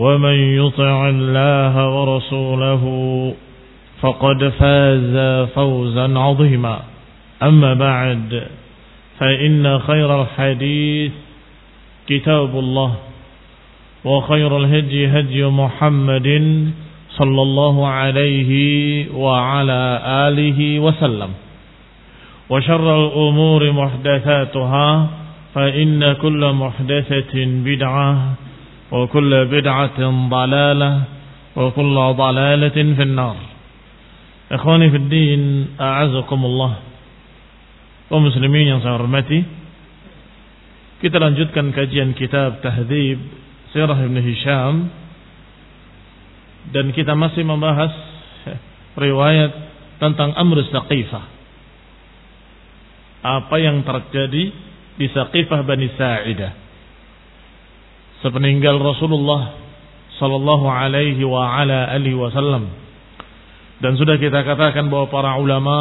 ومن يطع الله ورسوله فقد فاز فوزا عظيما. أما بعد فإن خير الحديث كتاب الله وخير الهدي هدي محمد صلى الله عليه وعلى آله وسلم. وشر الأمور محدثاتها فإن كل محدثة بدعة وكل بدعة ضلالة وكل ضلالة في النار إخواني في الدين أعزكم الله ومسلمين yang saya hormati kita lanjutkan kajian kitab Tahdzib Sirah Ibn Hisham dan kita masih membahas riwayat tentang Amr Saqifah apa yang terjadi di Saqifah Bani Sa'idah sepeninggal Rasulullah sallallahu alaihi wa ala alihi wasallam. Dan sudah kita katakan bahwa para ulama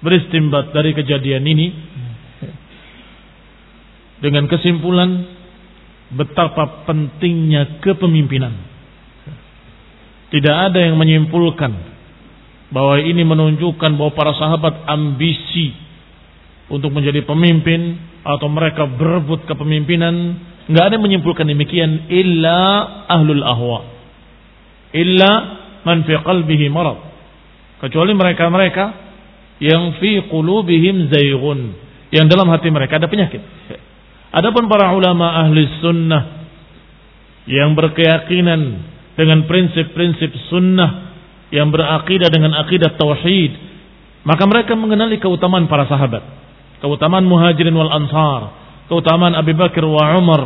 beristimbat dari kejadian ini dengan kesimpulan betapa pentingnya kepemimpinan. Tidak ada yang menyimpulkan bahwa ini menunjukkan bahwa para sahabat ambisi untuk menjadi pemimpin atau mereka berebut kepemimpinan Nggak ada yang menyimpulkan demikian illa ahlul ahwa. Illa man fi qalbihi marad. Kecuali mereka-mereka yang fi qulubihim zayghun, yang dalam hati mereka ada penyakit. Adapun para ulama ahli sunnah yang berkeyakinan dengan prinsip-prinsip sunnah yang berakidah dengan akidah tauhid, maka mereka mengenali keutamaan para sahabat, keutamaan muhajirin wal ansar, keutamaan Abu Bakar wa Umar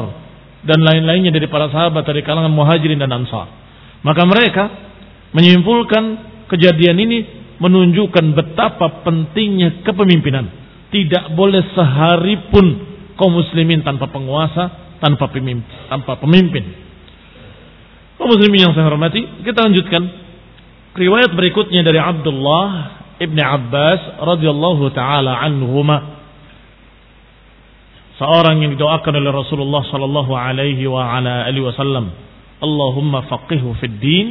dan lain-lainnya dari para sahabat dari kalangan muhajirin dan ansar. Maka mereka menyimpulkan kejadian ini menunjukkan betapa pentingnya kepemimpinan. Tidak boleh sehari pun kaum muslimin tanpa penguasa, tanpa pemimpin. Tanpa pemimpin. Kaum muslimin yang saya hormati, kita lanjutkan. Riwayat berikutnya dari Abdullah ibn Abbas radhiyallahu taala anhumah seorang yang didoakan oleh Rasulullah sallallahu alaihi wa ala alihi wasallam. Allahumma faqihhu fid din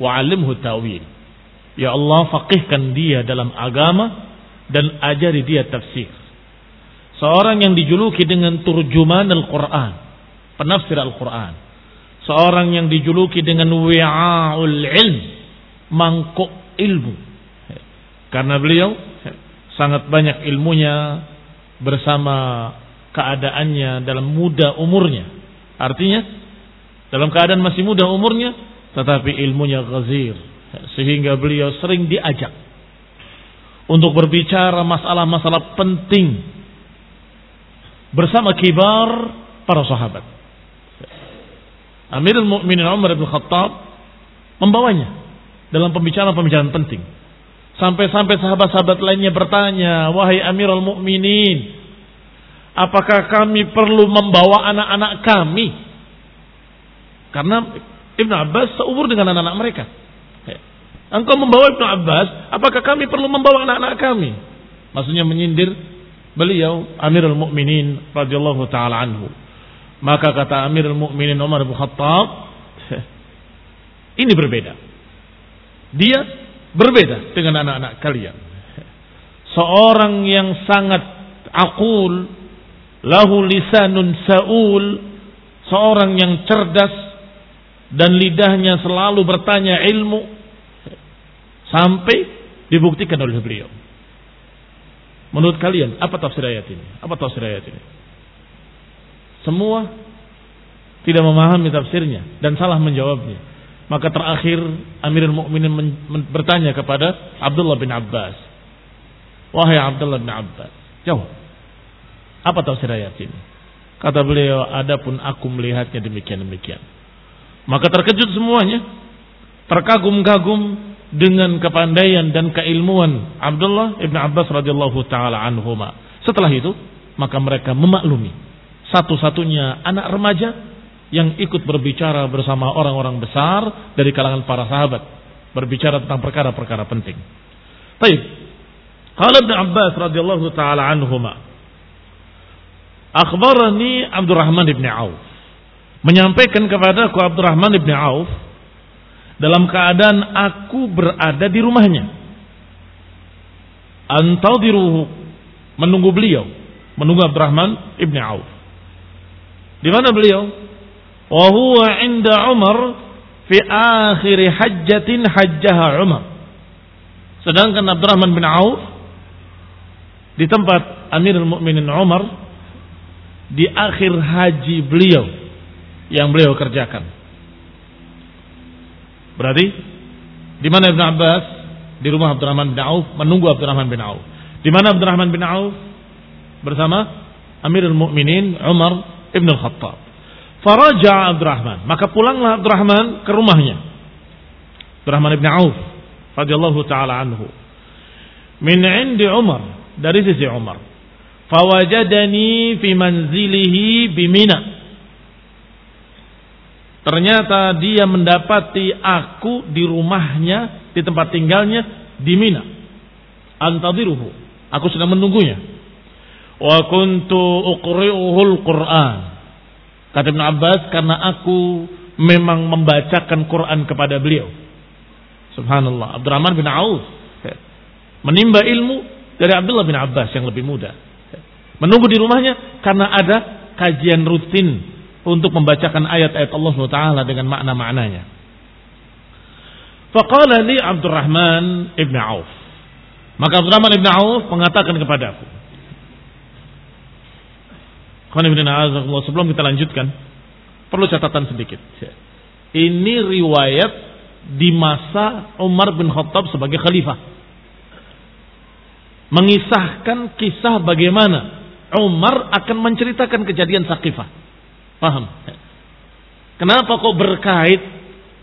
wa 'allimhu tawil. Ya Allah faqihkan dia dalam agama dan ajari dia tafsir. Seorang yang dijuluki dengan turjuman Al-Qur'an penafsir Al-Qur'an. Seorang yang dijuluki dengan wi'aul ilm mangkuk ilmu. Karena beliau sangat banyak ilmunya bersama keadaannya dalam muda umurnya. Artinya dalam keadaan masih muda umurnya tetapi ilmunya ghazir sehingga beliau sering diajak untuk berbicara masalah-masalah penting bersama kibar para sahabat. Amirul Mukminin Umar bin Khattab membawanya dalam pembicaraan-pembicaraan penting. Sampai-sampai sahabat-sahabat lainnya bertanya, "Wahai Amirul Mukminin, Apakah kami perlu membawa anak-anak kami? Karena Ibn Abbas seumur dengan anak-anak mereka. Engkau membawa Ibnu Abbas, apakah kami perlu membawa anak-anak kami? Maksudnya menyindir beliau Amirul Mukminin radhiyallahu taala anhu. Maka kata Amirul Mukminin Umar bin Khattab, ini berbeda. Dia berbeda dengan anak-anak kalian. Seorang yang sangat akul, lahu lisanun saul, seorang yang cerdas dan lidahnya selalu bertanya ilmu, Sampai dibuktikan oleh beliau. Menurut kalian, apa tafsir ayat ini? Apa tafsir ayat ini? Semua tidak memahami tafsirnya dan salah menjawabnya. Maka terakhir Amirul Mukminin bertanya kepada Abdullah bin Abbas. Wahai Abdullah bin Abbas, jawab. Apa tafsir ayat ini? Kata beliau, adapun aku melihatnya demikian-demikian. Maka terkejut semuanya. Terkagum-kagum dengan kepandaian dan keilmuan Abdullah ibn Abbas radhiyallahu taala anhuma. Setelah itu, maka mereka memaklumi satu-satunya anak remaja yang ikut berbicara bersama orang-orang besar dari kalangan para sahabat, berbicara tentang perkara-perkara penting. Baik. Qala Ibn Abbas radhiyallahu taala anhuma. Akhbarani Abdurrahman ibn Auf. Menyampaikan kepada aku Abdurrahman ibn Auf dalam keadaan aku berada di rumahnya. Antau diruhu menunggu beliau, menunggu Abdurrahman ibn Auf. Di mana beliau? Wa huwa inda Umar fi akhir hajjatin hajjaha Umar. Sedangkan Abdurrahman bin Auf di tempat Amirul Mukminin Umar di akhir haji beliau yang beliau kerjakan. Berarti di mana Ibn Abbas? Di rumah Abdurrahman bin Auf menunggu Abdurrahman bin Auf. Di mana Abdurrahman bin Auf? Bersama Amirul Mukminin Umar Ibn Al-Khattab. Faraja Abdurrahman. Maka pulanglah Abdurrahman ke rumahnya. Abdurrahman bin Auf radhiyallahu taala anhu. Min indi Umar, dari sisi Umar. Fawajadani fi manzilihi bimina. Ternyata dia mendapati aku di rumahnya, di tempat tinggalnya di Mina. Antadiruhu. Aku sedang menunggunya. Wa kuntu uqri'uhul Qur'an. Kata Ibn Abbas karena aku memang membacakan Quran kepada beliau. Subhanallah. Abdurrahman bin Auf menimba ilmu dari Abdullah bin Abbas yang lebih muda. Menunggu di rumahnya karena ada kajian rutin untuk membacakan ayat-ayat Allah SWT dengan makna-maknanya. Faqala li Abdurrahman ibn Auf. Maka Abdurrahman ibn Auf mengatakan kepadaku. Sebelum kita lanjutkan, perlu catatan sedikit. Ini riwayat di masa Umar bin Khattab sebagai khalifah. Mengisahkan kisah bagaimana Umar akan menceritakan kejadian Saqifah. Paham? Kenapa kok berkait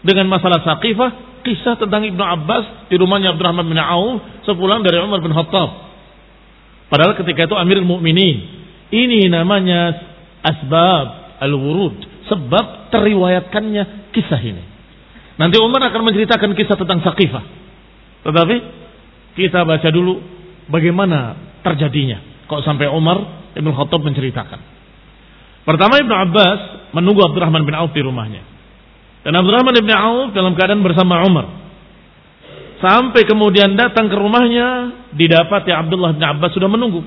dengan masalah Saqifah? Kisah tentang Ibnu Abbas di rumahnya Abdurrahman bin Auf sepulang dari Umar bin Khattab. Padahal ketika itu Amirul Mukminin. Ini namanya asbab al-wurud, sebab teriwayatkannya kisah ini. Nanti Umar akan menceritakan kisah tentang Saqifah. Tetapi kita baca dulu bagaimana terjadinya. Kok sampai Umar Ibn Khattab menceritakan. Pertama Ibnu Abbas menunggu Abdurrahman bin Auf di rumahnya. Dan Abdurrahman bin Auf dalam keadaan bersama Umar. Sampai kemudian datang ke rumahnya, didapati Abdullah bin Abbas sudah menunggu.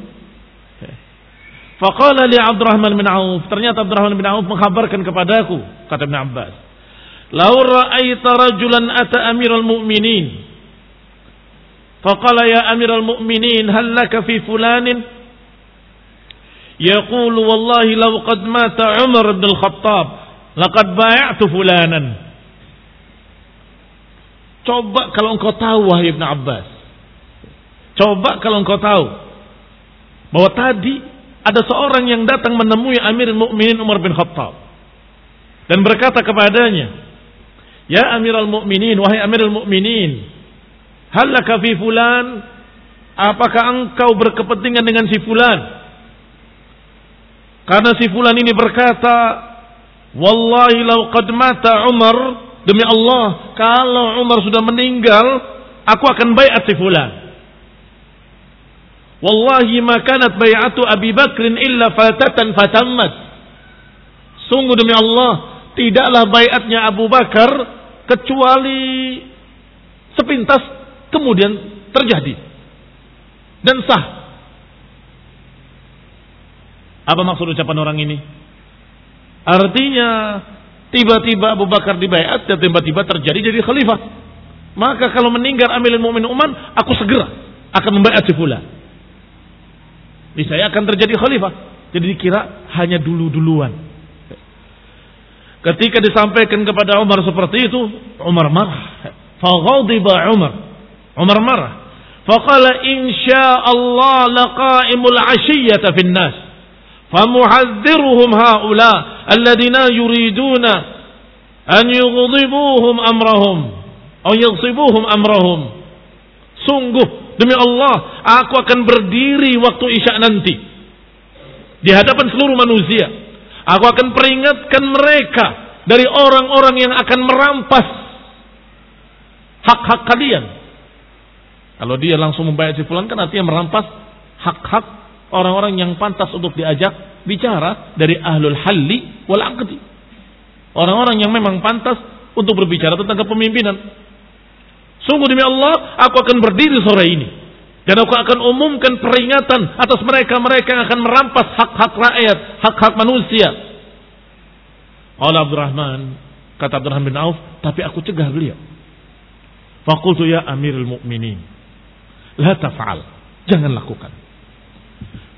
Faqala li Abdurrahman bin Auf, ternyata Abdurrahman bin Auf mengkabarkan kepadaku, kata Ibn Abbas. Lau ra'aita rajulan ata amiral mu'minin. Faqala ya amiral mu'minin, hal laka fi fulanin? يقول والله لو قد مات عمر بن الخطاب لقد بايعت فلانا. Coba kalau engkau tahu wahai ibnu Abbas. Coba kalau engkau tahu bahwa tadi ada seorang yang datang menemui Amirul Mukminin Umar bin Khattab dan berkata kepadanya, Ya Amirul Mukminin, wahai Amirul Mukminin, halaka fi fulan? Apakah engkau berkepentingan dengan si fulan? Karena si fulan ini berkata, "Wallahi law qad mata Umar demi Allah, kalau Umar sudah meninggal, aku akan bayat si fulan. Wallahi ma kanat bay'atu Abi Bakrin illa fatatan fatammat. Sungguh demi Allah, tidaklah bayatnya Abu Bakar kecuali sepintas kemudian terjadi dan sah. Apa maksud ucapan orang ini? Artinya tiba-tiba Abu Bakar dibayat dan tiba-tiba terjadi jadi khalifah. Maka kalau meninggal Amirul Mukminin Umar, aku segera akan membayat si fulan. Niscaya akan terjadi khalifah. Jadi dikira hanya dulu-duluan. Ketika disampaikan kepada Umar seperti itu, Umar marah. Faghadiba Umar. Umar marah. Faqala insyaallah laqaimul ashiyyata fin nas. فمحذرهم هؤلاء الذين يريدون أن يغضبوهم أمرهم أو يغصبوهم أمرهم sungguh Demi Allah, aku akan berdiri waktu isya nanti. Di hadapan seluruh manusia. Aku akan peringatkan mereka dari orang-orang yang akan merampas hak-hak kalian. Kalau dia langsung membayar si fulan kan artinya merampas hak-hak orang-orang yang pantas untuk diajak bicara dari ahlul halli wal aqdi. Orang-orang yang memang pantas untuk berbicara tentang kepemimpinan. Sungguh demi Allah, aku akan berdiri sore ini. Dan aku akan umumkan peringatan atas mereka-mereka yang akan merampas hak-hak rakyat, hak-hak manusia. Allah Abdurrahman, kata Abdurrahman bin Auf, tapi aku cegah beliau. Fakultu ya amirul mu'minin. La taf'al. Jangan lakukan.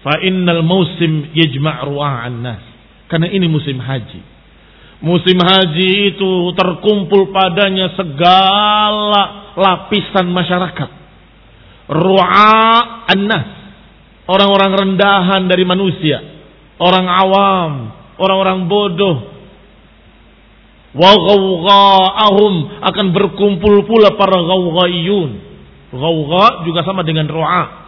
Fa innal musim yajma' ru'a'an nas. Karena ini musim haji. Musim haji itu terkumpul padanya segala lapisan masyarakat. Ru'a annas. Orang-orang rendahan dari manusia. Orang awam. Orang-orang bodoh. Wa ghawgha'ahum. Akan berkumpul pula para ghawgha'iyun. Ghawgha juga sama dengan ru'a.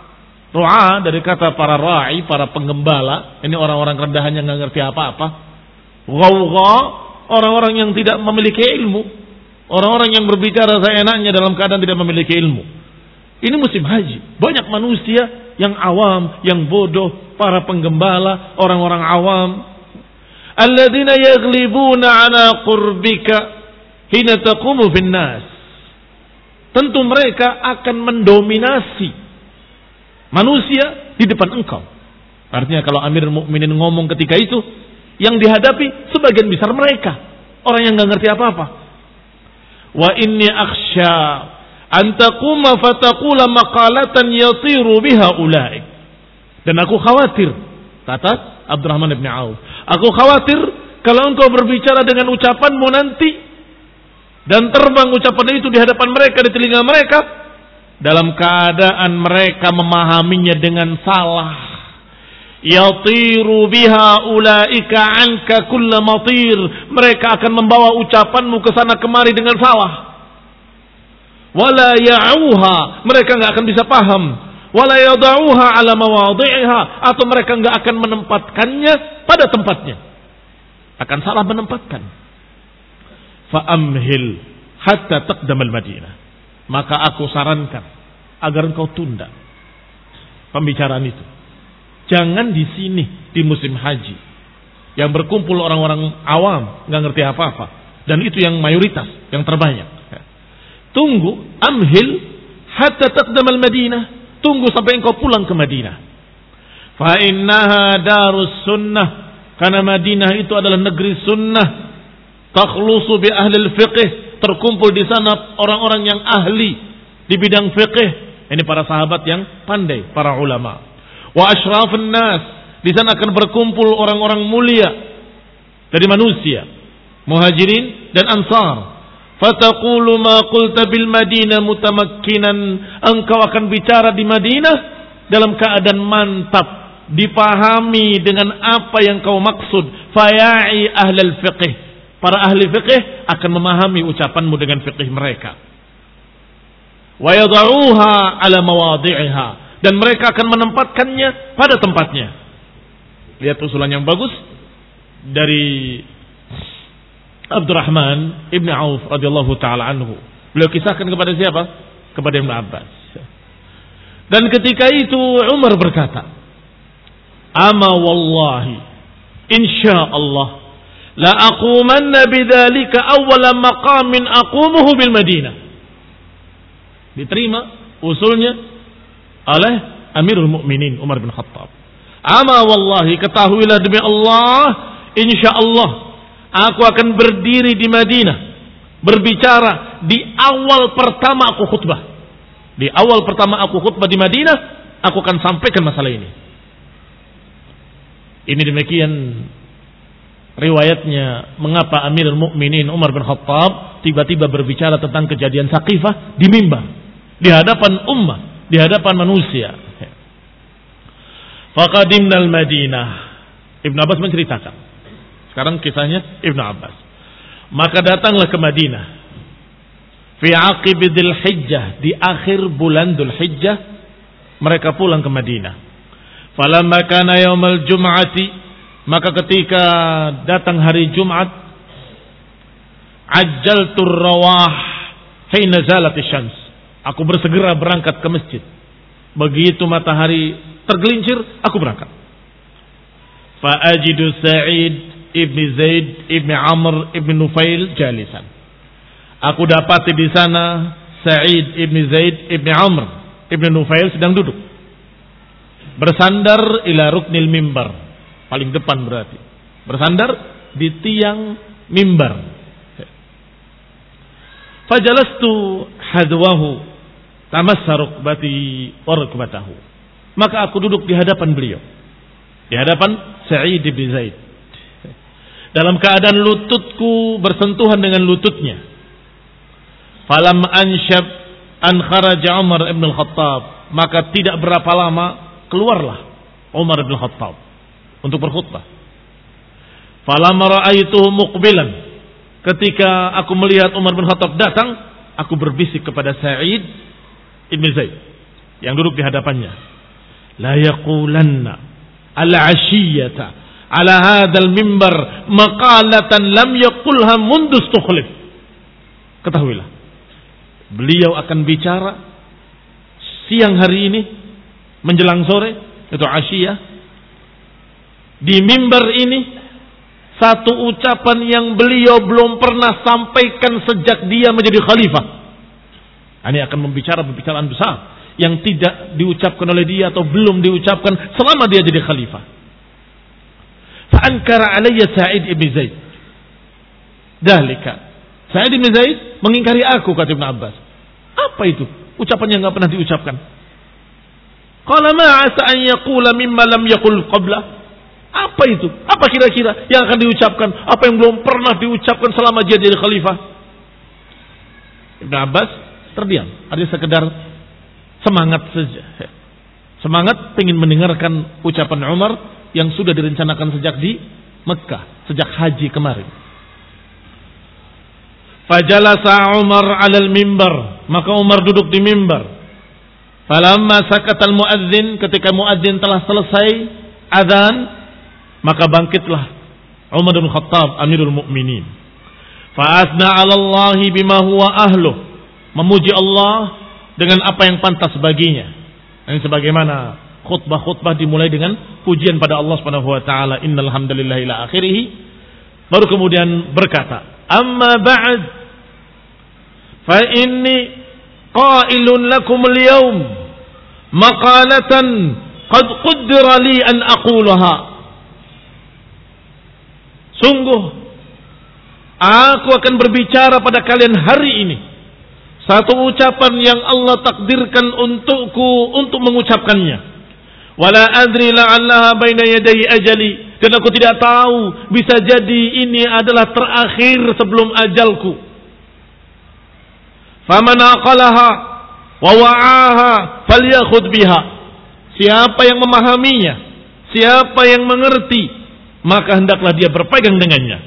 Ru'a dari kata para ra'i, para penggembala. Ini orang-orang rendahan yang nggak ngerti apa-apa Gawga orang-orang yang tidak memiliki ilmu. Orang-orang yang berbicara seenaknya dalam keadaan tidak memiliki ilmu. Ini musim haji. Banyak manusia yang awam, yang bodoh, para penggembala, orang-orang awam. Alladzina yaglibuna ala qurbika hina taqumu finnas. Tentu mereka akan mendominasi manusia di depan engkau. Artinya kalau Amir Mukminin ngomong ketika itu, yang dihadapi sebagian besar mereka. Orang yang nggak ngerti apa-apa. Wa inni akhsha an taquma fataqula maqalatan yatiru biha ulaik. Dan aku khawatir, kata Abdurrahman bin Auf. Aku khawatir kalau engkau berbicara dengan ucapanmu nanti dan terbang ucapan itu di hadapan mereka, di telinga mereka, dalam keadaan mereka memahaminya dengan salah. Yatiru biha ulaika anka kulla matir. Mereka akan membawa ucapanmu ke sana kemari dengan salah. Wala ya'uha. Mereka nggak akan bisa paham. Wala yada'uha ala atau mereka nggak akan menempatkannya pada tempatnya. Akan salah menempatkan. Fa'amhil hatta taqdamal madinah maka aku sarankan agar engkau tunda pembicaraan itu Jangan di sini di musim haji. Yang berkumpul orang-orang awam, nggak ngerti apa-apa. Dan itu yang mayoritas, yang terbanyak. Tunggu, amhil, hatta taqdam al-Madinah. Tunggu sampai engkau pulang ke Madinah. Fa innaha darus sunnah. Karena Madinah itu adalah negeri sunnah. Takhlusu bi ahli al-fiqh. Terkumpul di sana orang-orang yang ahli di bidang fiqh. Ini para sahabat yang pandai, para ulama wa nas. Di sana akan berkumpul orang-orang mulia dari manusia, muhajirin dan ansar. Fataqulu ma qulta bil Madinah mutamakkinan. Engkau akan bicara di Madinah dalam keadaan mantap, dipahami dengan apa yang kau maksud. Faya'i ahlal fiqh. Para ahli fiqh akan memahami ucapanmu dengan fiqh mereka. Wa yada'uha ala mawadhi'iha dan mereka akan menempatkannya pada tempatnya. Lihat usulan yang bagus dari Abdurrahman Ibn Auf radhiyallahu taala anhu. Beliau kisahkan kepada siapa? Kepada Ibn Abbas. Dan ketika itu Umar berkata, "Ama wallahi, insyaallah la aqumanna bidzalika awwala maqamin aqumuhu bil Madinah." Diterima usulnya oleh Amirul Mukminin Umar bin Khattab. Ama wallahi ketahuilah demi Allah, insyaallah aku akan berdiri di Madinah berbicara di awal pertama aku khutbah di awal pertama aku khutbah di Madinah, aku akan sampaikan masalah ini. Ini demikian riwayatnya mengapa Amirul Mukminin Umar bin Khattab tiba-tiba berbicara tentang kejadian Saqifah di mimbar di hadapan ummah, di hadapan manusia. Faqadimna al-Madinah. Ibn Abbas menceritakan. Sekarang kisahnya Ibn Abbas. Maka datanglah ke Madinah fi aqibidil hijjah di akhir bulan Dhul Hijjah mereka pulang ke Madinah. Falamma kana yaumal jum'ati maka ketika datang hari Jumat ajjaltur rawah hina zalat syams. Aku bersegera berangkat ke masjid. Begitu matahari tergelincir, aku berangkat. Fa ajidu Sa'id ibni Zaid ibni Amr ibni Nufail jalisan Aku dapati di sana Sa'id ibn Zaid ibn Amr ibn Nufail sedang duduk. Bersandar ila ruknil mimbar. Paling depan berarti. Bersandar di tiang mimbar. Fajalastu hadwahu tamassa rukbati wa. Maka aku duduk di hadapan beliau. Di hadapan Sa'id ibn Zaid. Dalam keadaan lututku bersentuhan dengan lututnya Falam anshab an kharaja Umar ibn al-Khattab. Maka tidak berapa lama keluarlah Umar ibn al-Khattab untuk berkhutbah. Falam ra'aituhu muqbilan. Ketika aku melihat Umar bin Khattab datang, aku berbisik kepada Sa'id ibn Zaid yang duduk di hadapannya. La yaqulanna al-ashiyata ala hadzal mimbar maqalatan lam yaqulha mundu istukhlif. Ketahuilah, Beliau akan bicara siang hari ini menjelang sore itu Asyia di mimbar ini satu ucapan yang beliau belum pernah sampaikan sejak dia menjadi khalifah. Ini akan membicara pembicaraan besar yang tidak diucapkan oleh dia atau belum diucapkan selama dia jadi khalifah. Fa'ankara alayya Sa'id ibn Zaid. Dalika. Sa'id ibn Zaid mengingkari aku kata Ibn Abbas. Apa itu? Ucapan yang nggak pernah diucapkan. Qala ma asa an yaqula mimma lam yaqul qabla. Apa itu? Apa kira-kira yang akan diucapkan? Apa yang belum pernah diucapkan selama dia jadi khalifah? Ibn Abbas terdiam. Ada sekedar semangat saja. Semangat ingin mendengarkan ucapan Umar yang sudah direncanakan sejak di Mekah, sejak haji kemarin. Fajalasa Umar alal mimbar. Maka Umar duduk di mimbar. Falamma sakatal muadzin ketika muadzin telah selesai azan maka bangkitlah Umar bin Khattab Amirul Mukminin. Fa'asna 'ala Allah bima huwa ahluh. Memuji Allah dengan apa yang pantas baginya. Dan sebagaimana khutbah-khutbah dimulai dengan pujian pada Allah Subhanahu wa taala innal hamdalillah ila akhirih. Baru kemudian berkata, "Amma ba'd fa inni qailun lakum al-yawm maqalatan qad qaddara li an aqulaha sungguh aku akan berbicara pada kalian hari ini. Satu ucapan yang Allah takdirkan untukku untuk mengucapkannya. Wala adri la'allaha baina yaday ajali. Dan aku tidak tahu bisa jadi ini adalah terakhir sebelum ajalku. Faman aqalaha wa wa'aha falyakhud biha. Siapa yang memahaminya, siapa yang mengerti, maka hendaklah dia berpegang dengannya.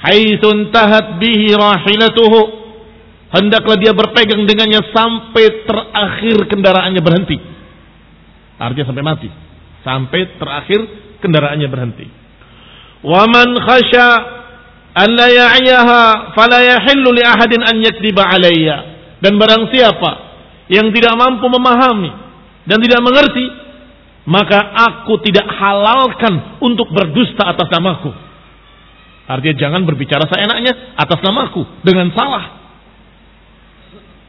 Haitsun tahat bihi rahilatuhu. Hendaklah dia berpegang dengannya sampai terakhir kendaraannya berhenti. Artinya sampai mati. Sampai terakhir kendaraannya berhenti. Waman khasya an la ya'yaha fala yahillu li ahadin an yakdiba alayya. Dan barang siapa yang tidak mampu memahami dan tidak mengerti, maka aku tidak halalkan untuk berdusta atas namaku. Artinya jangan berbicara seenaknya atas namaku dengan salah.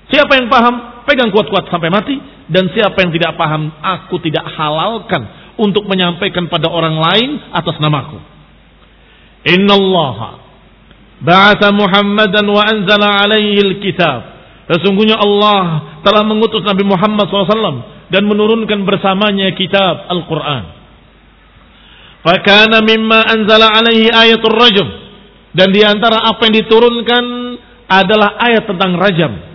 Siapa yang paham, pegang kuat-kuat sampai mati. Dan siapa yang tidak paham, aku tidak halalkan untuk menyampaikan pada orang lain atas namaku. Inna Allah ba'atha Muhammadan wa anzala alaihi al-kitab. Sesungguhnya Allah telah mengutus Nabi Muhammad SAW dan menurunkan bersamanya kitab Al-Quran. Fakana mimma anzala alaihi ayatul rajam. Dan di antara apa yang diturunkan adalah ayat tentang rajam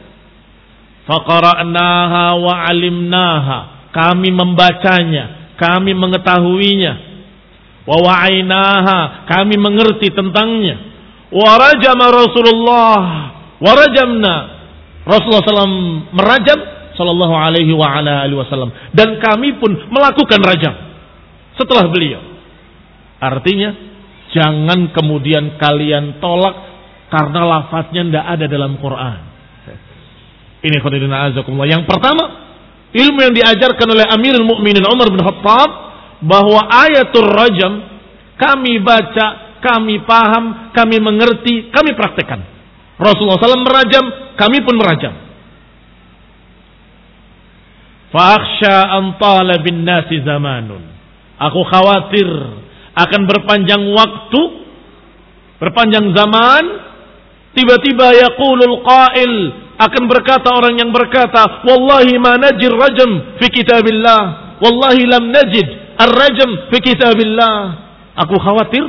Faqara'naha wa alimnaha. Kami membacanya, kami mengetahuinya. Wa wa'ainaha, kami mengerti tentangnya. Wa rajama Rasulullah, wa rajamna. Rasulullah SAW merajam sallallahu alaihi wasallam dan kami pun melakukan rajam setelah beliau. Artinya jangan kemudian kalian tolak karena lafaznya tidak ada dalam Quran. Ini khairuddin azakumullah. Yang pertama, ilmu yang diajarkan oleh Amirul Mukminin Umar bin Khattab bahwa ayatul rajam kami baca, kami paham, kami mengerti, kami praktekkan. Rasulullah SAW merajam, kami pun merajam. Fa'akhsha antala bin nasi zamanun. Aku khawatir akan berpanjang waktu, berpanjang zaman, tiba-tiba yaqulul qail akan berkata orang yang berkata, Wallahi ma najir rajam fi kitabillah. Wallahi lam najid ar-rajam fi kitabillah. Aku khawatir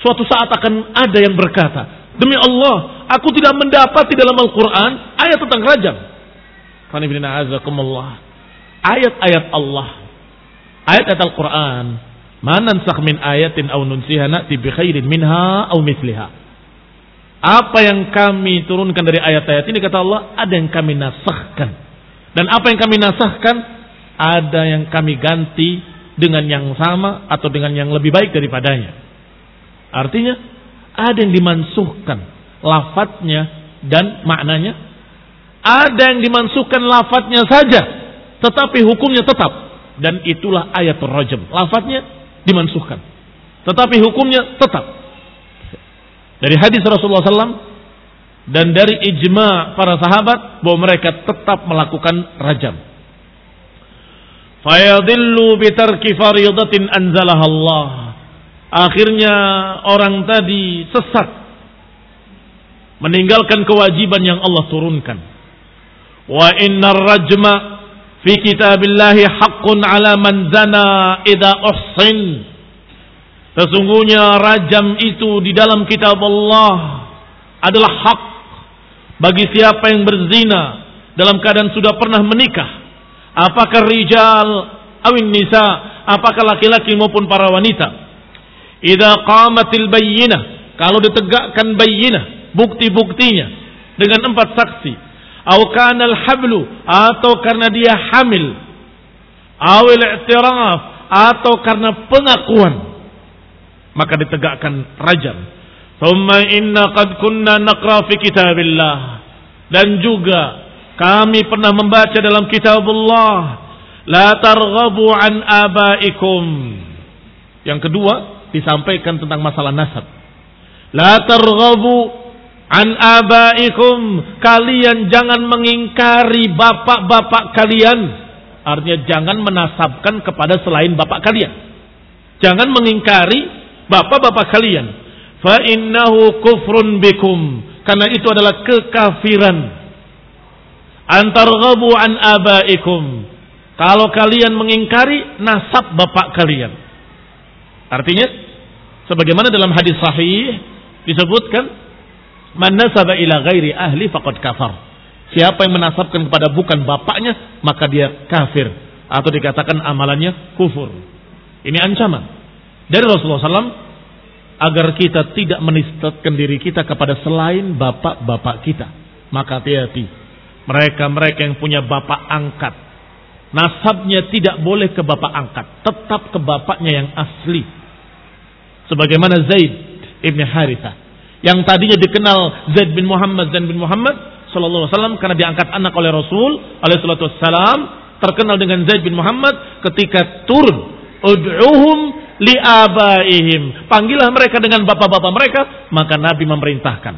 suatu saat akan ada yang berkata, Demi Allah, aku tidak mendapati dalam Al-Quran ayat tentang rajam. Ayat-ayat Allah. Ayat-ayat Al-Quran. Manansakh min ayatin au nunsiha na'ti bi minha au misliha apa yang kami turunkan dari ayat-ayat ini kata Allah, ada yang kami nasahkan. Dan apa yang kami nasahkan, ada yang kami ganti dengan yang sama atau dengan yang lebih baik daripadanya. Artinya, ada yang dimansuhkan lafadznya dan maknanya. Ada yang dimansuhkan lafadznya saja, tetapi hukumnya tetap. Dan itulah ayat rajam. Lafadznya dimansuhkan. Tetapi hukumnya tetap. Dari hadis Rasulullah SAW dan dari ijma para sahabat bahwa mereka tetap melakukan rajam. Fayadillu bitarki faridatin anzalah Allah. Akhirnya orang tadi sesat meninggalkan kewajiban yang Allah turunkan. Wa innar rajma fi kitabillahi haqqun ala man zana idza uhsin Sesungguhnya rajam itu di dalam kitab Allah adalah hak bagi siapa yang berzina dalam keadaan sudah pernah menikah. Apakah rijal awin nisa, apakah laki-laki maupun para wanita. Idza qamatil bayyinah, kalau ditegakkan bayyinah, bukti-buktinya dengan empat saksi. Au kana hablu atau karena dia hamil. Awil i'tiraf atau karena pengakuan maka ditegakkan rajam. Thumma inna qad kunna naqra fi kitabillah. Dan juga kami pernah membaca dalam kitab Allah. La targhabu an abaikum. Yang kedua disampaikan tentang masalah nasab. La targhabu an abaikum. Kalian jangan mengingkari bapak-bapak kalian. Artinya jangan menasabkan kepada selain bapak kalian. Jangan mengingkari bapak-bapak kalian fa innahu kufrun bikum karena itu adalah kekafiran antar ghabu an abaikum kalau kalian mengingkari nasab bapak kalian artinya sebagaimana dalam hadis sahih disebutkan man nasaba ila ghairi ahli faqad kafar siapa yang menasabkan kepada bukan bapaknya maka dia kafir atau dikatakan amalannya kufur ini ancaman dari Rasulullah SAW agar kita tidak menistatkan diri kita kepada selain bapak-bapak kita. Maka hati-hati. Mereka-mereka yang punya bapak angkat. Nasabnya tidak boleh ke bapak angkat. Tetap ke bapaknya yang asli. Sebagaimana Zaid ibn Harithah. Yang tadinya dikenal Zaid bin Muhammad Zaid bin Muhammad sallallahu alaihi wasallam karena diangkat anak oleh Rasul alaihi salatu wassalam terkenal dengan Zaid bin Muhammad ketika turun ud'uhum liabaihim panggillah mereka dengan bapak-bapak mereka maka Nabi memerintahkan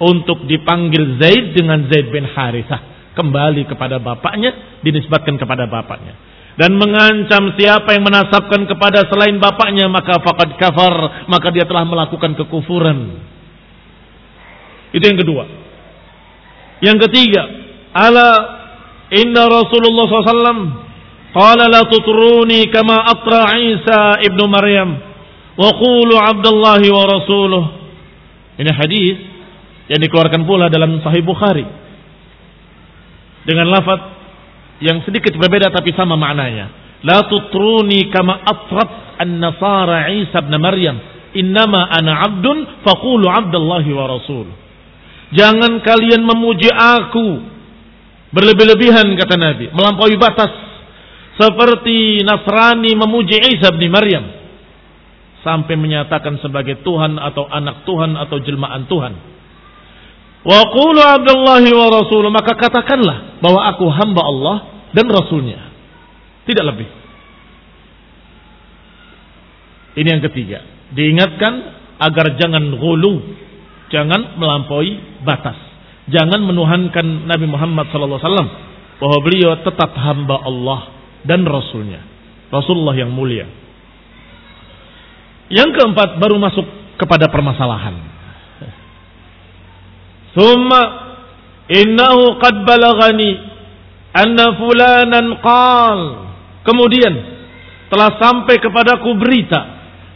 untuk dipanggil Zaid dengan Zaid bin Harithah kembali kepada bapaknya dinisbatkan kepada bapaknya. Dan mengancam siapa yang menasabkan kepada selain bapaknya maka faqad kafar maka dia telah melakukan kekufuran itu yang kedua. Yang ketiga, ala inna Rasulullah SAW qala la tutruni kama atra Isa ibnu Maryam wa qulu Abdullah wa rasuluh. Ini hadis yang dikeluarkan pula dalam Sahih Bukhari dengan lafaz yang sedikit berbeda tapi sama maknanya. La tutruni kama atrat an-nasara Isa ibn Maryam. Innama ana abdun faqulu Abdullah wa rasuluh. Jangan kalian memuji aku berlebih-lebihan kata Nabi, melampaui batas seperti Nasrani memuji Isa bin Maryam sampai menyatakan sebagai Tuhan atau anak Tuhan atau jelmaan Tuhan. Wa qulu Abdullah wa Rasul maka katakanlah bahwa aku hamba Allah dan Rasulnya. Tidak lebih. Ini yang ketiga. Diingatkan agar jangan gulu Jangan melampaui batas. Jangan menuhankan Nabi Muhammad SAW bahwa beliau tetap hamba Allah dan Rasulnya. Rasulullah yang mulia. Yang keempat baru masuk kepada permasalahan. Summa innahu qad balagani anna fulanan qal. Kemudian telah sampai kepadaku berita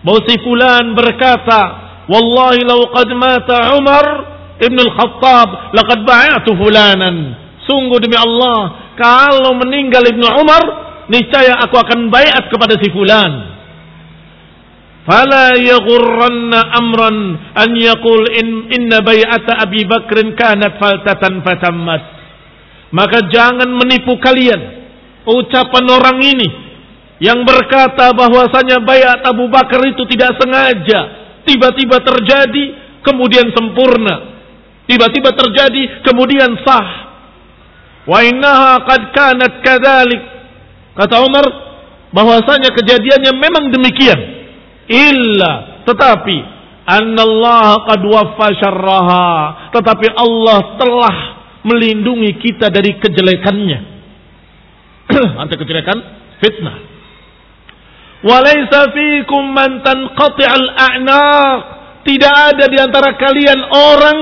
bahwa si fulan berkata Wallahi law qad mata Umar ibn al-Khattab laqad ba'atu fulanan. Sungguh demi Allah, kalau meninggal Ibnu Umar, niscaya aku akan bayat kepada si fulan. Fala yaghurranna amran an yaqul in inna bay'ata Abi Bakr kanat faltatan fatammat. Maka jangan menipu kalian ucapan orang ini yang berkata bahwasanya bayat Abu Bakar itu tidak sengaja tiba-tiba terjadi kemudian sempurna. Tiba-tiba terjadi kemudian sah. Wa innaha qad kanat kadzalik. Kata Umar bahwasanya kejadiannya memang demikian. Illa tetapi annallaha qad waffa syarraha. Tetapi Allah telah melindungi kita dari kejelekannya. Anti kejelekan fitnah Walaysa fikum man tanqati'al a'naq. Tidak ada di antara kalian orang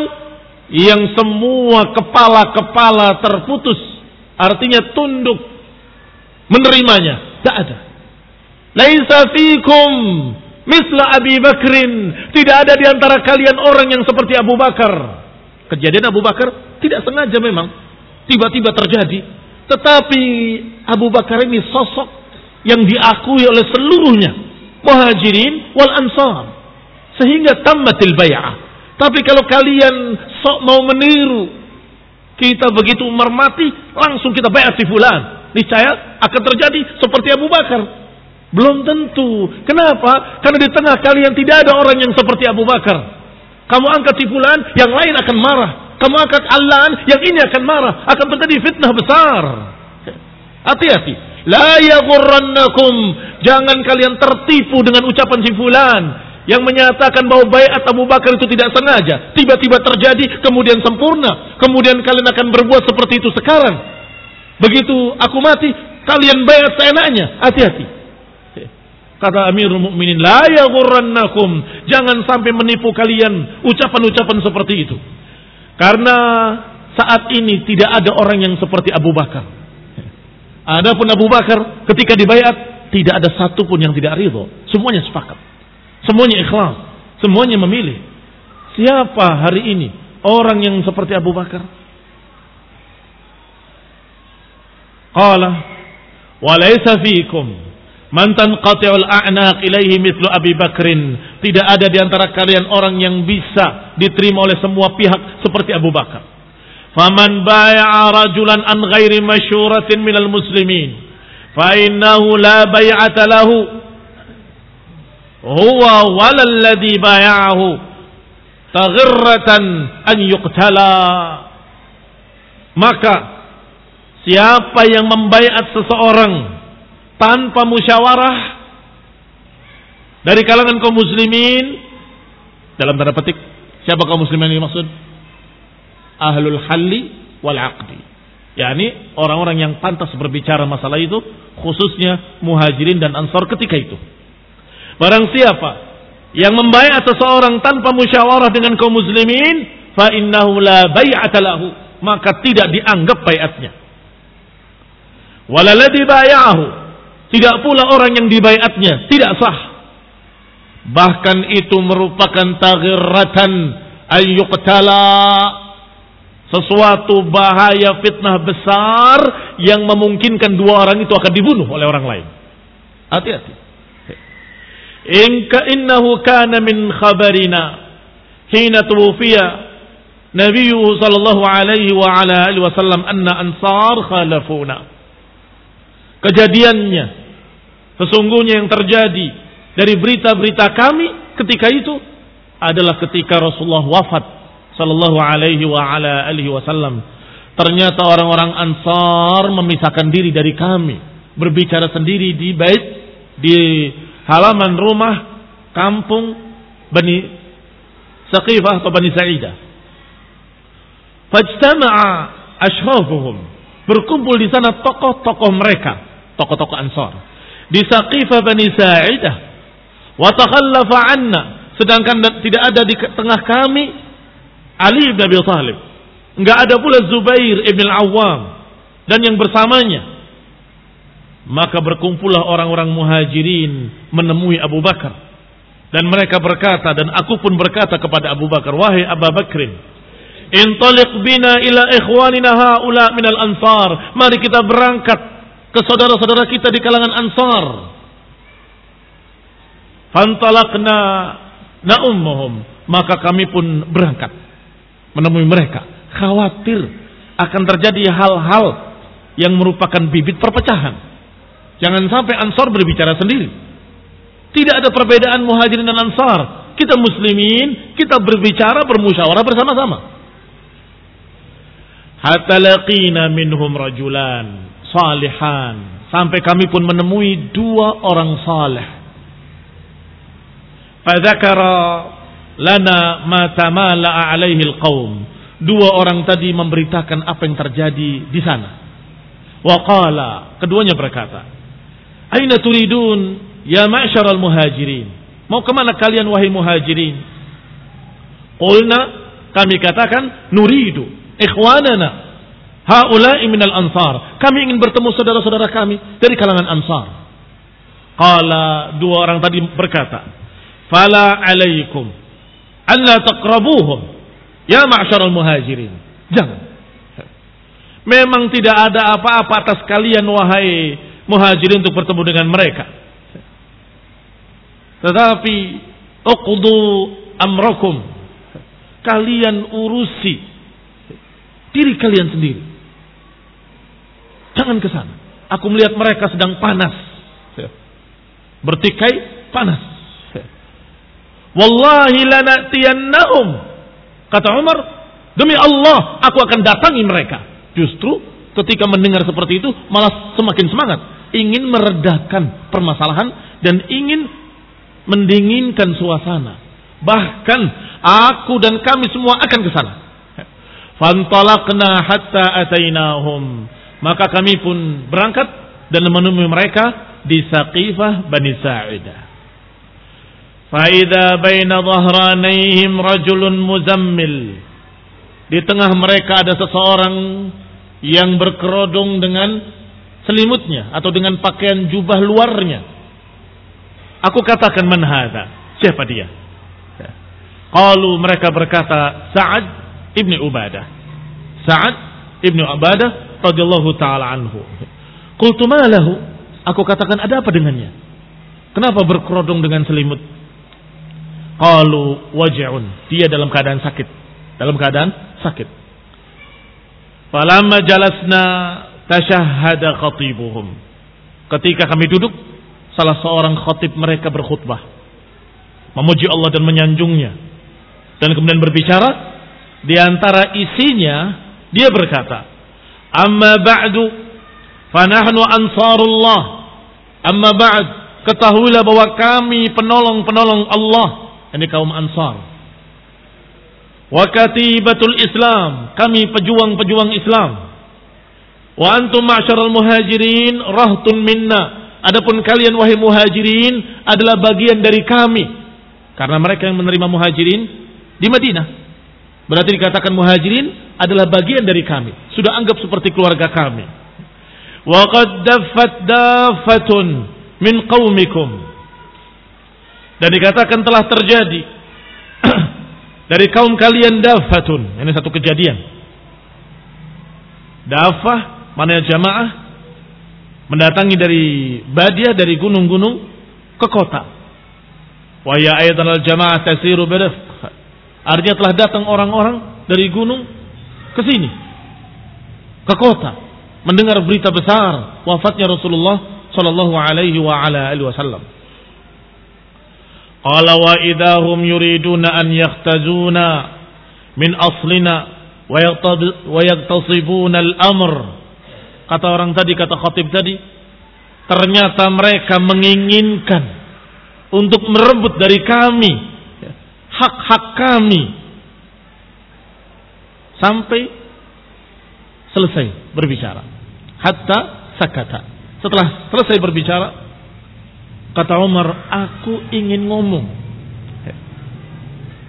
yang semua kepala-kepala terputus. Artinya tunduk menerimanya. Tidak ada. Laisa fikum misla Abi Bakrin. Tidak ada di antara kalian orang yang seperti Abu Bakar. Kejadian Abu Bakar tidak sengaja memang. Tiba-tiba terjadi. Tetapi Abu Bakar ini sosok yang diakui oleh seluruhnya muhajirin wal ansar sehingga tammatil bay'ah. Tapi kalau kalian sok mau meniru kita begitu Umar mati langsung kita bayar si fulan. Niscaya akan terjadi seperti Abu Bakar. Belum tentu. Kenapa? Karena di tengah kalian tidak ada orang yang seperti Abu Bakar. Kamu angkat si fulan yang lain akan marah. Kamu angkat Allah yang ini akan marah. Akan terjadi fitnah besar. Hati-hati La yaghurrannakum. Jangan kalian tertipu dengan ucapan si fulan yang menyatakan bahwa bayat Abu Bakar itu tidak sengaja, tiba-tiba terjadi, kemudian sempurna, kemudian kalian akan berbuat seperti itu sekarang. Begitu aku mati, kalian bayat seenaknya. Hati-hati. Kata Amirul Mukminin, la yaghurrannakum. Jangan sampai menipu kalian ucapan-ucapan seperti itu. Karena saat ini tidak ada orang yang seperti Abu Bakar. Adapun Abu Bakar ketika dibayat tidak ada satu pun yang tidak ridho. Semuanya sepakat. Semuanya ikhlas. Semuanya memilih. Siapa hari ini orang yang seperti Abu Bakar? Qala walaysa fiikum man tanqati'ul a'naq ilaihi mithlu Abi Bakrin. Tidak ada di antara kalian orang yang bisa diterima oleh semua pihak seperti Abu Bakar. Faman bay'a rajulan an ghairi masyuratin minal muslimin fa innahu la bay'ata lahu. Huwa wala alladhi bay'ahu taghirratan an yuqtala. Maka siapa yang membaiat seseorang tanpa musyawarah dari kalangan kaum muslimin dalam tanda petik siapa kaum muslimin yang dimaksud ahlul halli wal aqdi. Yakni orang-orang yang pantas berbicara masalah itu khususnya muhajirin dan ansor ketika itu. Barang siapa yang membayar seseorang tanpa musyawarah dengan kaum muslimin fa innahu la bai'ata lahu maka tidak dianggap baiatnya. Walalladzi bay'ahu tidak pula orang yang dibaiatnya tidak sah. Bahkan itu merupakan taghirratan ayyuqtala sesuatu bahaya fitnah besar yang memungkinkan dua orang itu akan dibunuh oleh orang lain. Hati-hati. Inka innahu kana min khabarina. Hina tuwfiya Nabi sallallahu alaihi wa ala alihi wasallam anna ansar khalafuna. Kejadiannya sesungguhnya yang terjadi dari berita-berita kami ketika itu adalah ketika Rasulullah wafat sallallahu alaihi wa ala alihi wasallam. Ternyata orang-orang Ansar memisahkan diri dari kami, berbicara sendiri di bait di halaman rumah kampung Bani Saqifah atau Bani Sa'idah. Fajtama'a ashrafuhum. Berkumpul di sana tokoh-tokoh mereka, tokoh-tokoh Ansar. Di Saqifah Bani Sa'idah. Wa anna. Sedangkan tidak ada di tengah kami Ali bin Abi Thalib. Enggak ada pula Zubair ibn Al-Awwam dan yang bersamanya maka berkumpullah orang-orang muhajirin menemui Abu Bakar. Dan mereka berkata, dan aku pun berkata kepada Abu Bakar, Wahai Abu Bakrin, Intaliq bina ila ikhwanina ha'ula minal ansar. Mari kita berangkat ke saudara-saudara kita di kalangan ansar. Fantalakna na'ummuhum. Maka kami pun berangkat menemui mereka. Khawatir akan terjadi hal-hal yang merupakan bibit perpecahan. Jangan sampai Ansar berbicara sendiri. Tidak ada perbedaan muhajirin dan Ansar. Kita muslimin, kita berbicara, bermusyawarah bersama-sama. Hatta laqina minhum rajulan salihan. Sampai kami pun menemui dua orang saleh. Fadzakara lana ma tamala alaihi alqaum. Dua orang tadi memberitakan apa yang terjadi di sana. Waqala, keduanya berkata, Aina turidun ya ma'syaral muhajirin? Mau ke mana kalian wahai muhajirin? Qulna kami katakan nuridu ikhwanana haula'i minal ansar. Kami ingin bertemu saudara-saudara kami dari kalangan ansar. Qala dua orang tadi berkata, "Fala alaikum alla taqrabuhum ya ma'syaral muhajirin." Jangan. Memang tidak ada apa-apa atas kalian wahai muhajirin untuk bertemu dengan mereka. Tetapi uqdu amrakum. Kalian urusi diri kalian sendiri. Jangan ke sana. Aku melihat mereka sedang panas. Bertikai panas. Wallahi lanatiyannahum. Kata Umar, demi Allah aku akan datangi mereka. Justru ketika mendengar seperti itu malah semakin semangat. Ingin meredakan permasalahan dan ingin mendinginkan suasana. Bahkan aku dan kami semua akan ke sana. Fantalaqna hatta atainahum. Maka kami pun berangkat dan menemui mereka di Saqifah Bani Sa'idah Faida baina dhahranaihim rajulun muzammil. Di tengah mereka ada seseorang yang berkerodong dengan selimutnya atau dengan pakaian jubah luarnya. Aku katakan manhada. Siapa dia? Kalau mereka berkata Sa'ad ibni Ubadah. Sa'ad ibni Ubadah radhiyallahu taala anhu. Qultu lahu? Aku katakan ada apa dengannya? Kenapa berkerodong dengan selimut? Qalu waj'un. Dia dalam keadaan sakit. Dalam keadaan sakit. Falamma jalasna tashahhada khatibuhum. Ketika kami duduk, salah seorang khatib mereka berkhutbah. Memuji Allah dan menyanjungnya. Dan kemudian berbicara di antara isinya dia berkata, "Amma ba'du fanahnu ansarullah. Amma ba'd, ketahuilah bahwa kami penolong-penolong Allah." Ini kaum Ansar. Wa katibatul Islam, kami pejuang-pejuang Islam. Wa antum ma'syaral muhajirin rahtun minna Adapun kalian wahai muhajirin adalah bagian dari kami. Karena mereka yang menerima muhajirin di Madinah. Berarti dikatakan muhajirin adalah bagian dari kami. Sudah anggap seperti keluarga kami. Wa qad daffat dafatun min qaumikum. Dan dikatakan telah terjadi dari kaum kalian dafatun. Ini satu kejadian. Dafah mana jamaah mendatangi dari badia dari gunung-gunung ke kota. Wa ya al jamaah tasiru. Artinya telah datang orang-orang dari gunung ke sini ke kota mendengar berita besar wafatnya Rasulullah sallallahu alaihi wa ala alihi wasallam. Qala wa idahum yuriduna an yahtazuna min aslina wa yaqtasibuna al-amr Kata orang tadi, kata khatib tadi, ternyata mereka menginginkan untuk merebut dari kami hak-hak kami sampai selesai berbicara. Hatta sakata. Setelah selesai berbicara, kata Umar, aku ingin ngomong.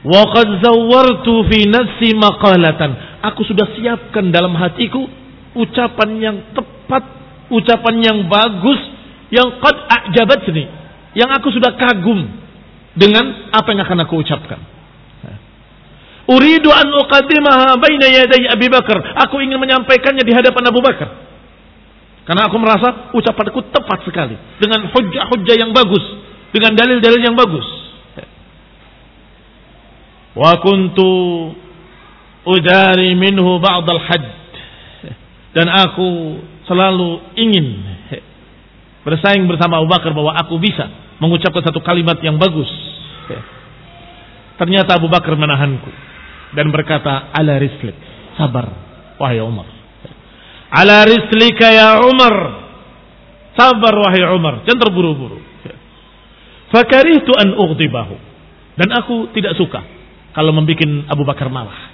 Waqad zawartu fi nafsi maqalatan. Aku sudah siapkan dalam hatiku ucapan yang tepat, ucapan yang bagus, yang qad a'jabatni, yang aku sudah kagum dengan apa yang akan aku ucapkan. Uridu an uqaddimaha baina yaday Abi Bakar. Aku ingin menyampaikannya di hadapan Abu Bakar. Karena aku merasa ucapanku tepat sekali dengan hujah-hujah yang bagus, dengan dalil-dalil yang bagus. Wa kuntu udari minhu ba'd al-hajj dan aku selalu ingin bersaing bersama Abu Bakar bahwa aku bisa mengucapkan satu kalimat yang bagus. Ternyata Abu Bakar menahanku dan berkata, "Ala rislik, sabar wahai Umar." "Ala rislika ya Umar." Sabar wahai Umar, jangan terburu-buru. Fakarihtu an ughdibahu. Dan aku tidak suka kalau membuat Abu Bakar marah.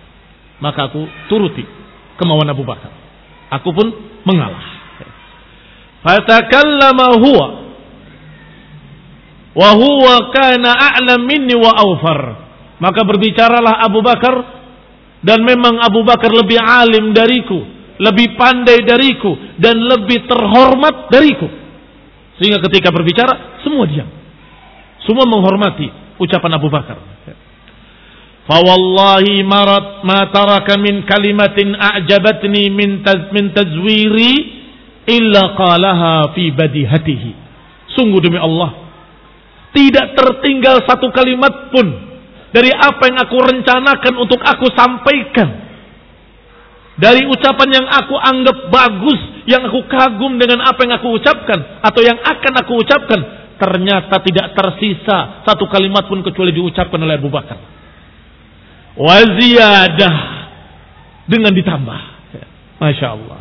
Maka aku turuti kemauan Abu Bakar. Aku pun mengalah. Fatakallama huwa wa huwa kana a'lam minni wa awfar. Maka berbicaralah Abu Bakar dan memang Abu Bakar lebih alim dariku, lebih pandai dariku dan lebih terhormat dariku. Sehingga ketika berbicara semua diam. Semua menghormati ucapan Abu Bakar. Fawallahi marat ma taraka min kalimatin a'jabatni min taz, min tazwiri illa qalaha fi badihatihi. Sungguh demi Allah, tidak tertinggal satu kalimat pun dari apa yang aku rencanakan untuk aku sampaikan. Dari ucapan yang aku anggap bagus, yang aku kagum dengan apa yang aku ucapkan atau yang akan aku ucapkan, ternyata tidak tersisa satu kalimat pun kecuali diucapkan oleh Abu Bakar waziyadah dengan ditambah. Masya Allah.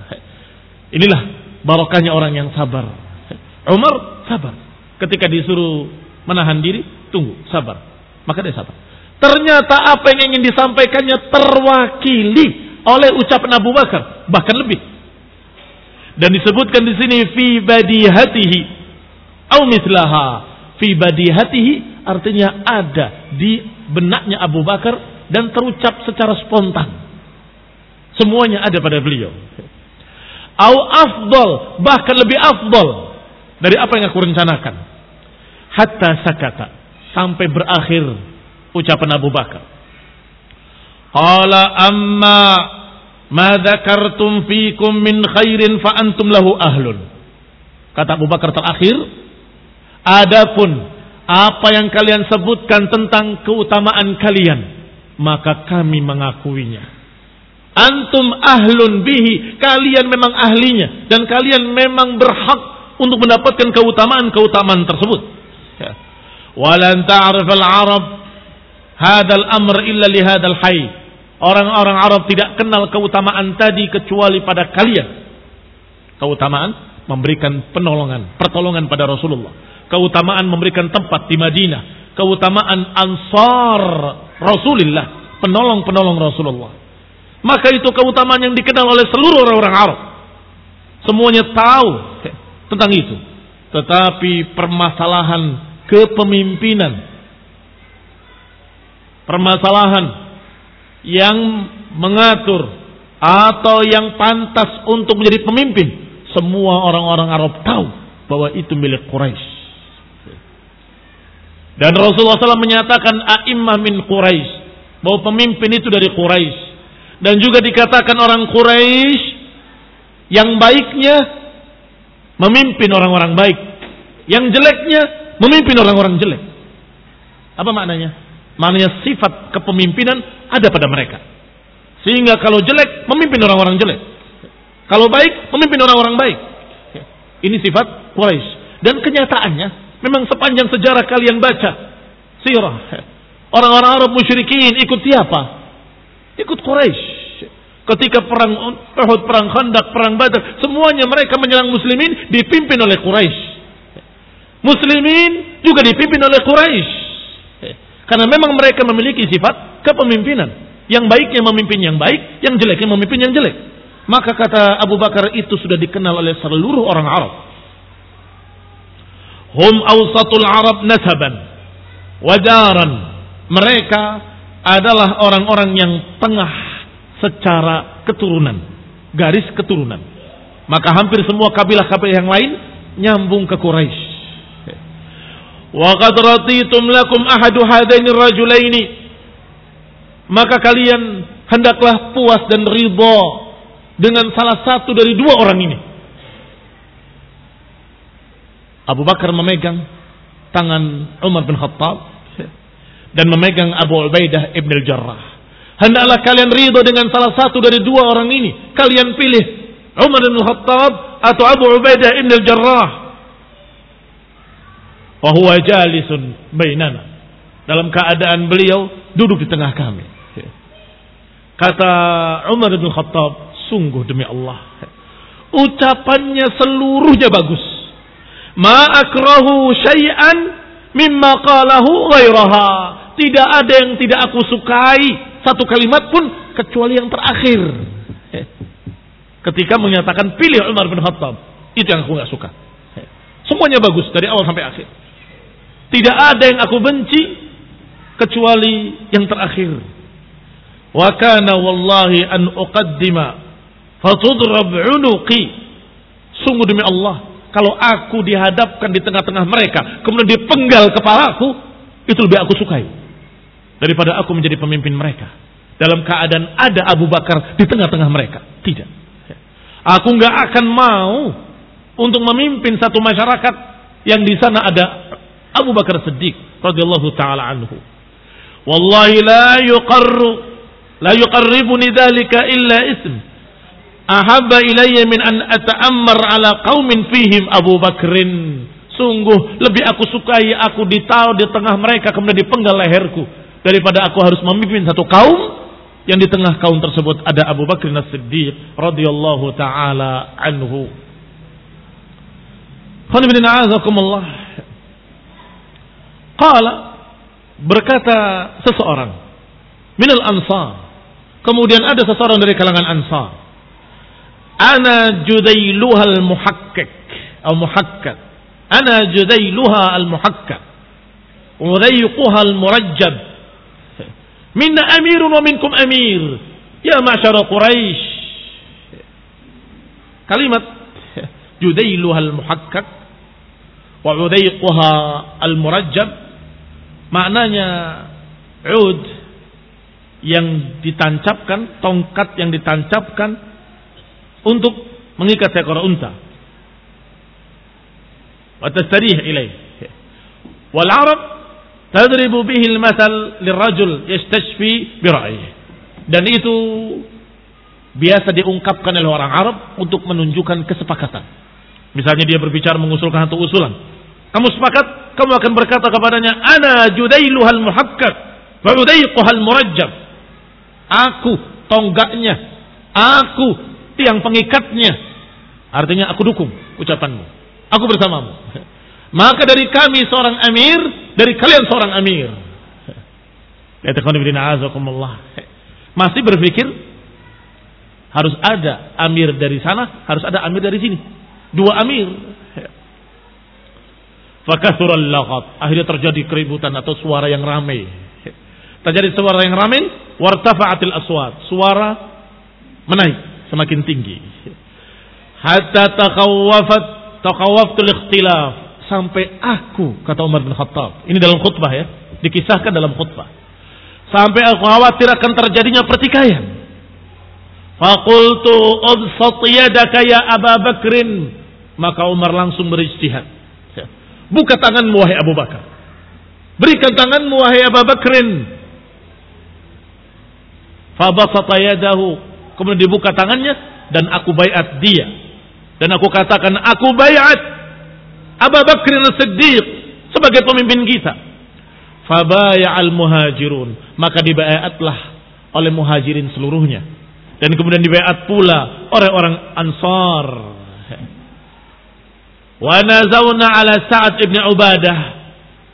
Inilah barokahnya orang yang sabar. Umar sabar. Ketika disuruh menahan diri, tunggu, sabar. Maka dia sabar. Ternyata apa yang ingin disampaikannya terwakili oleh ucapan Abu Bakar, bahkan lebih. Dan disebutkan di sini fi badihatihi au mislaha. Fi badihatihi artinya ada di benaknya Abu Bakar dan terucap secara spontan. Semuanya ada pada beliau. Au afdol, bahkan lebih afdol dari apa yang aku rencanakan. Hatta sakata, sampai berakhir ucapan Abu Bakar. Qala amma ma dzakartum fikum min khairin fa antum lahu ahlun. Kata Abu Bakar terakhir, adapun apa yang kalian sebutkan tentang keutamaan kalian, maka kami mengakuinya. Antum ahlun bihi, kalian memang ahlinya dan kalian memang berhak untuk mendapatkan keutamaan-keutamaan tersebut. Ya. Walan ta'rif al-Arab hadal amr illa li hadal hayy. Orang-orang Arab tidak kenal keutamaan tadi kecuali pada kalian. Keutamaan memberikan penolongan, pertolongan pada Rasulullah. Keutamaan memberikan tempat di Madinah. Keutamaan ansar Rasulullah, penolong-penolong Rasulullah. Maka itu keutamaan yang dikenal oleh seluruh orang-orang Arab. Semuanya tahu tentang itu. Tetapi permasalahan kepemimpinan, permasalahan yang mengatur atau yang pantas untuk menjadi pemimpin, semua orang-orang Arab tahu bahwa itu milik Quraisy. Dan Rasulullah SAW menyatakan a'immah min Quraisy bahwa pemimpin itu dari Quraisy. Dan juga dikatakan orang Quraisy yang baiknya memimpin orang-orang baik. Yang jeleknya memimpin orang-orang jelek. Apa maknanya? Maknanya sifat kepemimpinan ada pada mereka. Sehingga kalau jelek memimpin orang-orang jelek. Kalau baik memimpin orang-orang baik. Ini sifat Quraisy. Dan kenyataannya memang sepanjang sejarah kalian baca sirah orang-orang Arab musyrikin ikut siapa? Ikut Quraisy. Ketika perang Uhud, perang Khandaq, perang Badar, semuanya mereka menyerang muslimin dipimpin oleh Quraisy. Muslimin juga dipimpin oleh Quraisy. Karena memang mereka memiliki sifat kepemimpinan. Yang baiknya memimpin yang baik, yang jeleknya memimpin yang jelek. Maka kata Abu Bakar itu sudah dikenal oleh seluruh orang Arab. Hum awsatul Arab nasaban. Wajaran. Mereka adalah orang-orang yang tengah secara keturunan, garis keturunan. Maka hampir semua kabilah-kabilah yang lain nyambung ke Quraisy. Wa qad ratitum lakum ahadu hadaini rajulaini. Maka kalian hendaklah puas dan ridha dengan salah satu dari dua orang ini. Abu Bakar memegang tangan Umar bin Khattab dan memegang Abu Ubaidah ibn al-Jarrah. Hendaklah kalian ridho dengan salah satu dari dua orang ini. Kalian pilih Umar bin Khattab atau Abu Ubaidah ibn al-Jarrah. Wahuwa jalisun bainana. Dalam keadaan beliau duduk di tengah kami. Kata Umar bin Khattab, sungguh demi Allah. Ucapannya seluruhnya bagus. Ma akrahu syai'an mimma qalahu ghairaha. Tidak ada yang tidak aku sukai satu kalimat pun kecuali yang terakhir. Ketika menyatakan pilih Umar bin Khattab, itu yang aku nggak suka. Semuanya bagus dari awal sampai akhir. Tidak ada yang aku benci kecuali yang terakhir. Wa kana wallahi an uqaddima fatudrab unuqi. Sungguh demi Allah, kalau aku dihadapkan di tengah-tengah mereka, kemudian dipenggal kepalaku, itu lebih aku sukai. Daripada aku menjadi pemimpin mereka. Dalam keadaan ada Abu Bakar di tengah-tengah mereka. Tidak. Aku nggak akan mau untuk memimpin satu masyarakat yang di sana ada Abu Bakar Siddiq radhiyallahu taala anhu. Wallahi la yuqarru la yuqarribuni dzalika illa ism ahabba ilayya min an ata'ammar ala qaumin fihim Abu Bakrin. Sungguh lebih aku sukai aku ditaruh di tengah mereka kemudian dipenggal leherku daripada aku harus memimpin satu kaum yang di tengah kaum tersebut ada Abu Bakr As-Siddiq radhiyallahu taala anhu. Qala berkata seseorang minal ansar kemudian ada seseorang dari kalangan ansar ana judailuha al-muhakkak atau muhakkak ana judailuha al-muhakkak udayquha al-murajjab minna amirun wa minkum amir ya ma'syara quraisy kalimat judailuha al-muhakkak wa udayquha al-murajjab maknanya ud yang ditancapkan tongkat yang ditancapkan untuk mengikat seekor unta. Wa tastarih ilaih. Wal Arab tadribu bihi al-masal lirajul yastashfi bi Dan itu biasa diungkapkan oleh orang Arab untuk menunjukkan kesepakatan. Misalnya dia berbicara mengusulkan satu usulan. Kamu sepakat? Kamu akan berkata kepadanya, "Ana judailuhal muhakkak." Fa'udaiquhal murajjab. Aku tonggaknya. Aku tiang pengikatnya. Artinya aku dukung ucapanmu. Aku bersamamu. Maka dari kami seorang amir, dari kalian seorang amir. Masih berpikir harus ada amir dari sana, harus ada amir dari sini. Dua amir. Fakasural laqat. Akhirnya terjadi keributan atau suara yang ramai. Terjadi suara yang ramai, wartafa'atil aswat. Suara menaik semakin tinggi. Hatta takhawwafat takhawwaftul ikhtilaf sampai aku kata Umar bin Khattab. Ini dalam khutbah ya, dikisahkan dalam khutbah. Sampai aku khawatir akan terjadinya pertikaian. Fakultu ubsat yadaka ya Abu Bakrin. Maka Umar langsung beristihad. Buka tanganmu wahai Abu Bakar. Berikan tanganmu wahai Abu Bakrin. Fabasata yadahu. Kemudian dibuka tangannya dan aku bayat dia. Dan aku katakan aku bayat Abu Bakrin Siddiq sebagai pemimpin kita. Fabaya al muhajirun. Maka dibayatlah oleh muhajirin seluruhnya. Dan kemudian dibayat pula oleh orang ansar. Wa nazawna ala Sa'ad ibn Ubadah.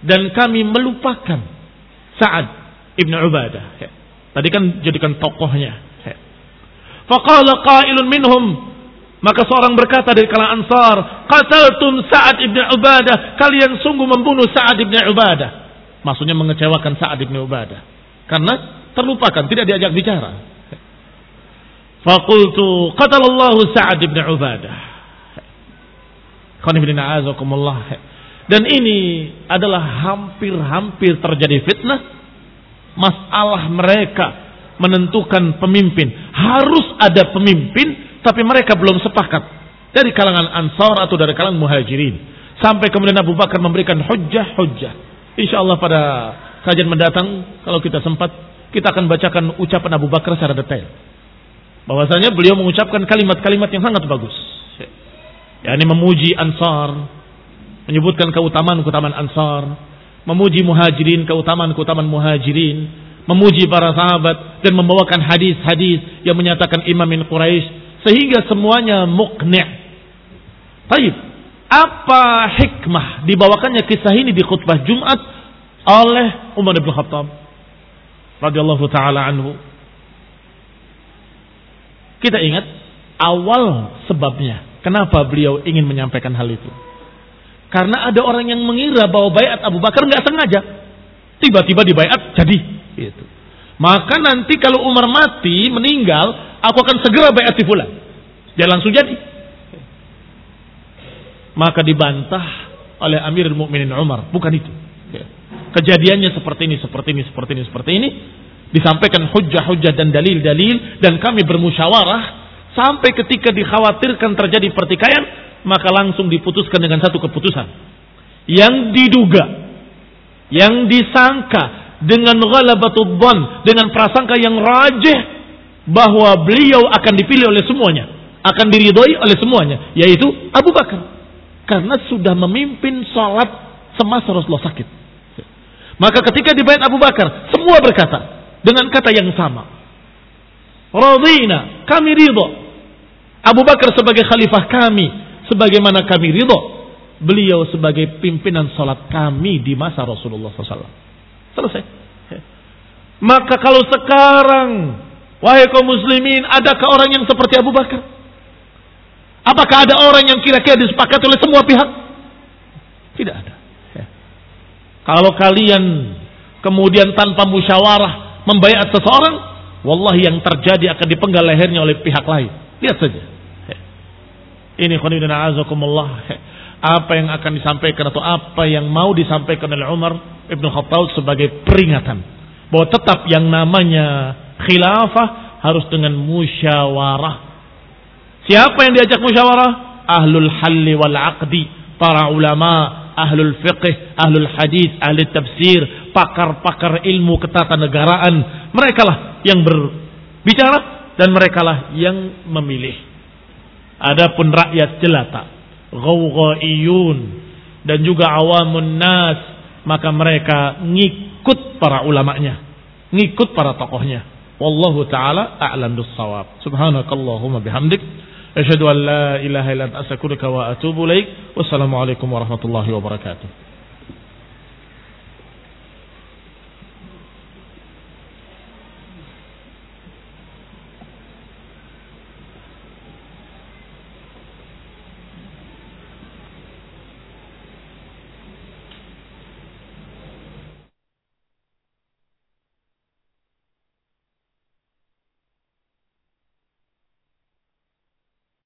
Dan kami melupakan Sa'ad ibn Ubadah. Tadi kan jadikan tokohnya. Faqala qailun minhum. Maka seorang berkata dari kalangan Ansar, "Qataltum Sa'ad ibn Ubadah." Kalian sungguh membunuh Sa'ad ibn Ubadah. Maksudnya mengecewakan Sa'ad ibn Ubadah. Karena terlupakan, tidak diajak bicara. Fakultu qatalallahu Sa'ad ibn Ubadah. Dan ini adalah hampir-hampir terjadi fitnah. Masalah mereka menentukan pemimpin. Harus ada pemimpin, tapi mereka belum sepakat. Dari kalangan Ansar atau dari kalangan Muhajirin. Sampai kemudian Abu Bakar memberikan hujah-hujah. Insya Allah pada kajian mendatang, kalau kita sempat, kita akan bacakan ucapan Abu Bakar secara detail. Bahwasanya beliau mengucapkan kalimat-kalimat yang sangat bagus yakni memuji Ansar, menyebutkan keutamaan-keutamaan Ansar, memuji Muhajirin, keutamaan-keutamaan Muhajirin, memuji para sahabat dan membawakan hadis-hadis yang menyatakan imam min Quraisy sehingga semuanya mukni'. Baik, apa hikmah dibawakannya kisah ini di khutbah Jumat oleh Umar bin Khattab radhiyallahu taala anhu? Kita ingat awal sebabnya Kenapa beliau ingin menyampaikan hal itu? Karena ada orang yang mengira bahwa bayat Abu Bakar nggak sengaja. Tiba-tiba dibayat jadi. Gitu. Maka nanti kalau Umar mati, meninggal, aku akan segera bayat si fulan. Dia langsung jadi. Maka dibantah oleh Amirul Mukminin Umar. Bukan itu. Kejadiannya seperti ini, seperti ini, seperti ini, seperti ini. Disampaikan hujah-hujah dan dalil-dalil. Dan kami bermusyawarah Sampai ketika dikhawatirkan terjadi pertikaian, maka langsung diputuskan dengan satu keputusan. Yang diduga, yang disangka dengan ghalabatul dhan, dengan prasangka yang rajih bahwa beliau akan dipilih oleh semuanya, akan diridhoi oleh semuanya, yaitu Abu Bakar. Karena sudah memimpin sholat semasa Rasulullah sakit. Maka ketika dibayar Abu Bakar, semua berkata dengan kata yang sama. Radina, kami ridho Abu Bakar sebagai khalifah kami, sebagaimana kami ridho. Beliau sebagai pimpinan salat kami di masa Rasulullah SAW. Selesai. Maka kalau sekarang, wahai kaum muslimin, adakah orang yang seperti Abu Bakar? Apakah ada orang yang kira-kira disepakati oleh semua pihak? Tidak ada. Kalau kalian kemudian tanpa musyawarah membayar seseorang, wallahi yang terjadi akan dipenggal lehernya oleh pihak lain. Lihat saja. Ini khonidun azakumullah. Apa yang akan disampaikan atau apa yang mau disampaikan oleh Umar Ibn Khattab sebagai peringatan. Bahwa tetap yang namanya khilafah harus dengan musyawarah. Siapa yang diajak musyawarah? Ahlul halli wal aqdi. Para ulama, ahlul fiqh, ahlul hadis, ahli tafsir, pakar-pakar ilmu ketatanegaraan. Mereka lah yang berbicara dan mereka lah yang memilih. Adapun rakyat jelata, ghawghaiyun dan juga awamun nas, maka mereka ngikut para ulamanya. ngikut para tokohnya. Wallahu taala a'lam bis-shawab. Subhanakallahumma bihamdik asyhadu an la ilaha illa anta astaghfiruka wa atubu ilaik. Wassalamualaikum warahmatullahi wabarakatuh.